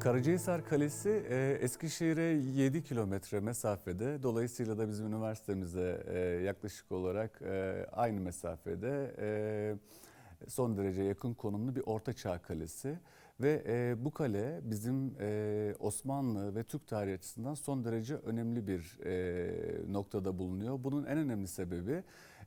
Karacahisar Kalesi e, Eskişehir'e 7 kilometre mesafede. Dolayısıyla da bizim üniversitemize e, yaklaşık olarak e, aynı mesafede son derece yakın konumlu bir ortaçağ kalesi. Ve bu kale bizim Osmanlı ve Türk tarihi açısından son derece önemli bir noktada bulunuyor. Bunun en önemli sebebi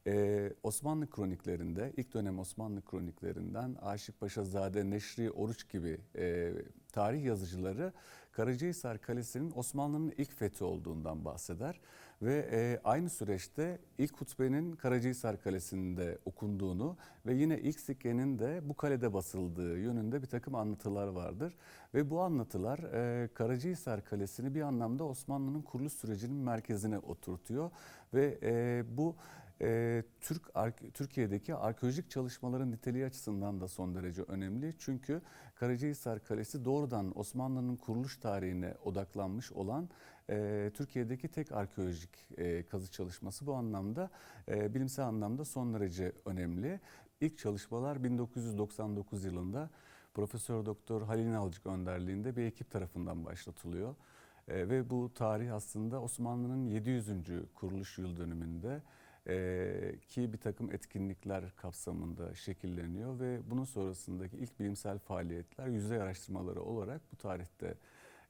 e, Osmanlı kroniklerinde, ilk dönem Osmanlı kroniklerinden Aşık Paşazade, Neşri Oruç gibi e, tarih yazıcıları Karacahisar Kalesi'nin Osmanlı'nın ilk fethi olduğundan bahseder. Ve e, aynı süreçte ilk hutbenin Karacahisar Kalesi'nde okunduğunu ve yine ilk sikkenin de bu kalede basıldığı yönünde bir takım anlatılar vardır. Ve bu anlatılar e, Karacahisar Kalesi'ni bir anlamda Osmanlı'nın kuruluş sürecinin merkezine oturtuyor. Ve e, bu e, Türk Türkiye'deki arkeolojik çalışmaların niteliği açısından da son derece önemli. Çünkü Karacahisar Kalesi doğrudan Osmanlı'nın kuruluş tarihine odaklanmış olan e, Türkiye'deki tek arkeolojik e, kazı çalışması bu anlamda e, bilimsel anlamda son derece önemli. İlk çalışmalar 1999 yılında Profesör Doktor Halil Nalcık önderliğinde bir ekip tarafından başlatılıyor. E, ve bu tarih aslında Osmanlı'nın 700. kuruluş yıl dönümünde e, ki bir takım etkinlikler kapsamında şekilleniyor ve bunun sonrasındaki ilk bilimsel faaliyetler yüzey araştırmaları olarak bu tarihte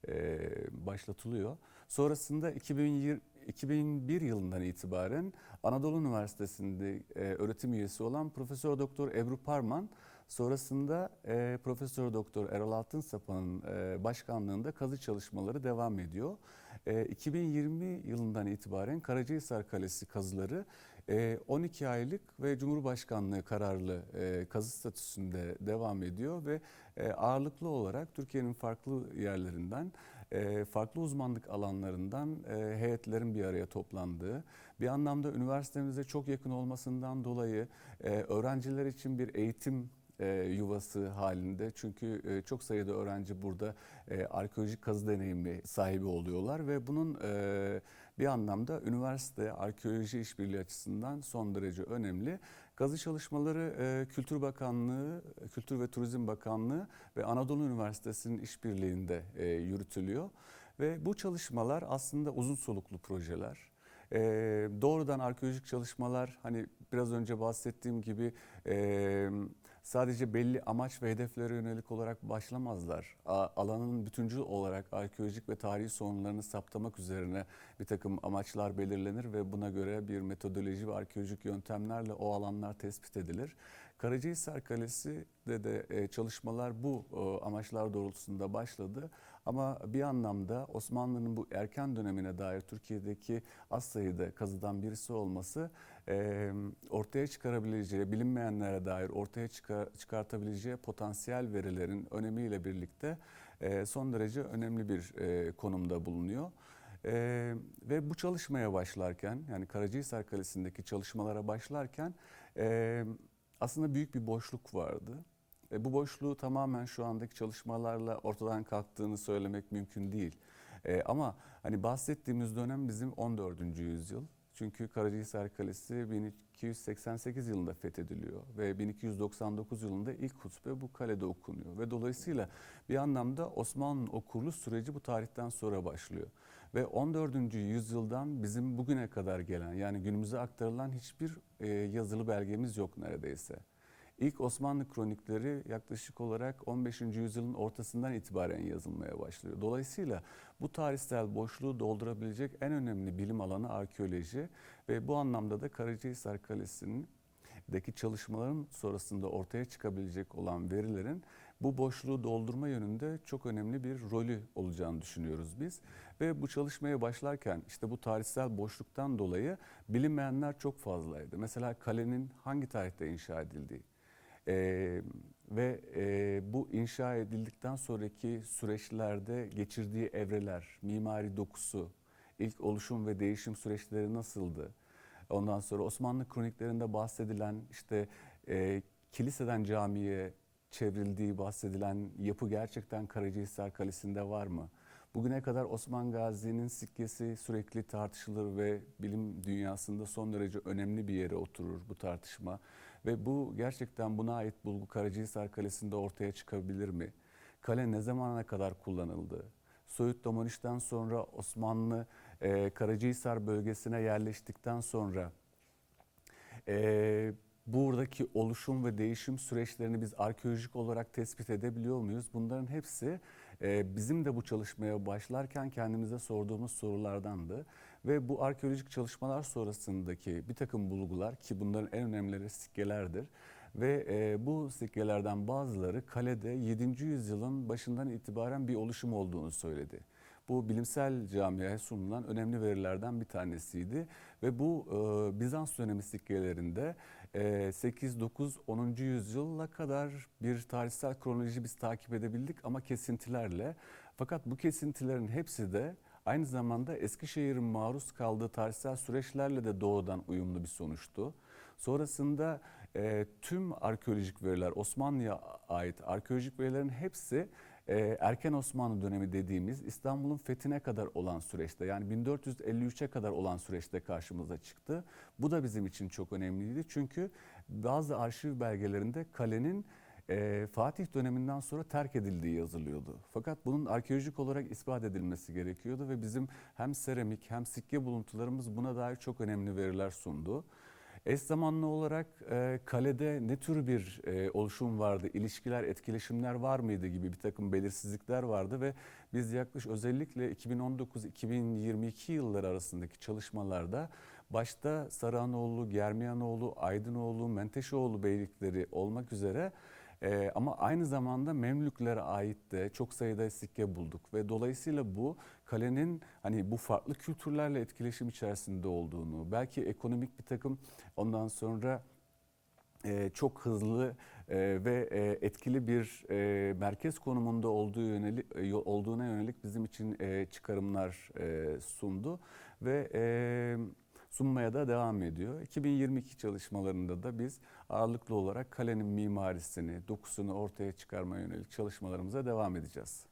e, başlatılıyor. Sonrasında 2020, 2001 yılından itibaren Anadolu Üniversitesi'nde e, öğretim üyesi olan Profesör Doktor Ebru Parman sonrasında e, Profesör Doktor Erol Altınsapa'nın e, başkanlığında kazı çalışmaları devam ediyor. E, 2020 yılından itibaren Karacahisar Kalesi kazıları e, 12 aylık ve Cumhurbaşkanlığı kararlı e, kazı statüsünde devam ediyor ve e, ağırlıklı olarak Türkiye'nin farklı yerlerinden e, farklı uzmanlık alanlarından e, heyetlerin bir araya toplandığı, bir anlamda üniversitemize çok yakın olmasından dolayı e, öğrenciler için bir eğitim yuvası halinde. Çünkü çok sayıda öğrenci burada arkeolojik kazı deneyimi sahibi oluyorlar ve bunun bir anlamda üniversite arkeoloji işbirliği açısından son derece önemli. Kazı çalışmaları Kültür Bakanlığı, Kültür ve Turizm Bakanlığı ve Anadolu Üniversitesi'nin işbirliğinde yürütülüyor. Ve bu çalışmalar aslında uzun soluklu projeler. E, doğrudan arkeolojik çalışmalar hani biraz önce bahsettiğim gibi e, sadece belli amaç ve hedeflere yönelik olarak başlamazlar. Alanın bütüncül olarak arkeolojik ve tarihi sorunlarını saptamak üzerine bir takım amaçlar belirlenir ve buna göre bir metodoloji ve arkeolojik yöntemlerle o alanlar tespit edilir. Karacahisar Kalesi de de e, çalışmalar bu e, amaçlar doğrultusunda başladı. Ama bir anlamda Osmanlı'nın bu erken dönemine dair Türkiye'deki az sayıda kazıdan birisi olması e, ortaya çıkarabileceği, bilinmeyenlere dair ortaya çıkartabileceği potansiyel verilerin önemiyle birlikte son derece önemli bir konumda bulunuyor. Ee, ve bu çalışmaya başlarken yani Karacahisar Kalesi'ndeki çalışmalara başlarken e, aslında büyük bir boşluk vardı. E, bu boşluğu tamamen şu andaki çalışmalarla ortadan kalktığını söylemek mümkün değil. E, ama hani bahsettiğimiz dönem bizim 14. yüzyıl. Çünkü Karacahisar Kalesi 1288 yılında fethediliyor ve 1299 yılında ilk hutbe bu kalede okunuyor. Ve dolayısıyla bir anlamda Osmanlı'nın o kuruluş süreci bu tarihten sonra başlıyor. Ve 14. yüzyıldan bizim bugüne kadar gelen yani günümüze aktarılan hiçbir e, yazılı belgemiz yok neredeyse. İlk Osmanlı kronikleri yaklaşık olarak 15. yüzyılın ortasından itibaren yazılmaya başlıyor. Dolayısıyla bu tarihsel boşluğu doldurabilecek en önemli bilim alanı arkeoloji ve bu anlamda da Karacahisar Kalesi'nin deki çalışmaların sonrasında ortaya çıkabilecek olan verilerin bu boşluğu doldurma yönünde çok önemli bir rolü olacağını düşünüyoruz biz. Ve bu çalışmaya başlarken işte bu tarihsel boşluktan dolayı bilinmeyenler çok fazlaydı. Mesela kalenin hangi tarihte inşa edildiği, ee, ve e, bu inşa edildikten sonraki süreçlerde geçirdiği evreler, mimari dokusu, ilk oluşum ve değişim süreçleri nasıldı? Ondan sonra Osmanlı kroniklerinde bahsedilen işte e, kiliseden camiye çevrildiği bahsedilen yapı gerçekten Karacahisar Kalesi'nde var mı? Bugüne kadar Osman Gazi'nin sikkesi sürekli tartışılır ve bilim dünyasında son derece önemli bir yere oturur bu tartışma. Ve bu gerçekten buna ait bulgu Karacahisar Kalesi'nde ortaya çıkabilir mi? kale ne zamana kadar kullanıldı? Söğüt Domaniş'ten sonra Osmanlı e, Karacahisar bölgesine yerleştikten sonra e, buradaki oluşum ve değişim süreçlerini biz arkeolojik olarak tespit edebiliyor muyuz? Bunların hepsi e, bizim de bu çalışmaya başlarken kendimize sorduğumuz sorulardandı. Ve bu arkeolojik çalışmalar sonrasındaki bir takım bulgular ki bunların en önemlileri sikkelerdir. Ve e, bu sikkelerden bazıları kalede 7. yüzyılın başından itibaren bir oluşum olduğunu söyledi. Bu bilimsel camiaya sunulan önemli verilerden bir tanesiydi. Ve bu e, Bizans dönemi sikkelerinde e, 8, 9, 10. yüzyıla kadar bir tarihsel kronoloji biz takip edebildik ama kesintilerle. Fakat bu kesintilerin hepsi de aynı zamanda Eskişehir'in maruz kaldığı tarihsel süreçlerle de doğrudan uyumlu bir sonuçtu. Sonrasında e, tüm arkeolojik veriler Osmanlı'ya ait arkeolojik verilerin hepsi e, erken Osmanlı dönemi dediğimiz İstanbul'un fethine kadar olan süreçte yani 1453'e kadar olan süreçte karşımıza çıktı. Bu da bizim için çok önemliydi çünkü bazı arşiv belgelerinde kalenin e, Fatih döneminden sonra terk edildiği yazılıyordu. Fakat bunun arkeolojik olarak ispat edilmesi gerekiyordu ve bizim hem seramik hem sikke buluntularımız buna dair çok önemli veriler sundu. Eş zamanlı olarak e, kalede ne tür bir e, oluşum vardı, ilişkiler, etkileşimler var mıydı gibi bir takım belirsizlikler vardı ve biz yaklaşık özellikle 2019-2022 yılları arasındaki çalışmalarda başta Sarıhanoğlu, Germiyanoğlu, Aydınoğlu, Menteşeoğlu beylikleri olmak üzere ee, ama aynı zamanda Memlüklere ait de çok sayıda sikke bulduk ve dolayısıyla bu kalenin hani bu farklı kültürlerle etkileşim içerisinde olduğunu, belki ekonomik bir takım ondan sonra e, çok hızlı e, ve e, etkili bir e, merkez konumunda olduğu yönelik e, olduğuna yönelik bizim için e, çıkarımlar e, sundu. Ve e, sunmaya da devam ediyor. 2022 çalışmalarında da biz ağırlıklı olarak kalenin mimarisini, dokusunu ortaya çıkarmaya yönelik çalışmalarımıza devam edeceğiz.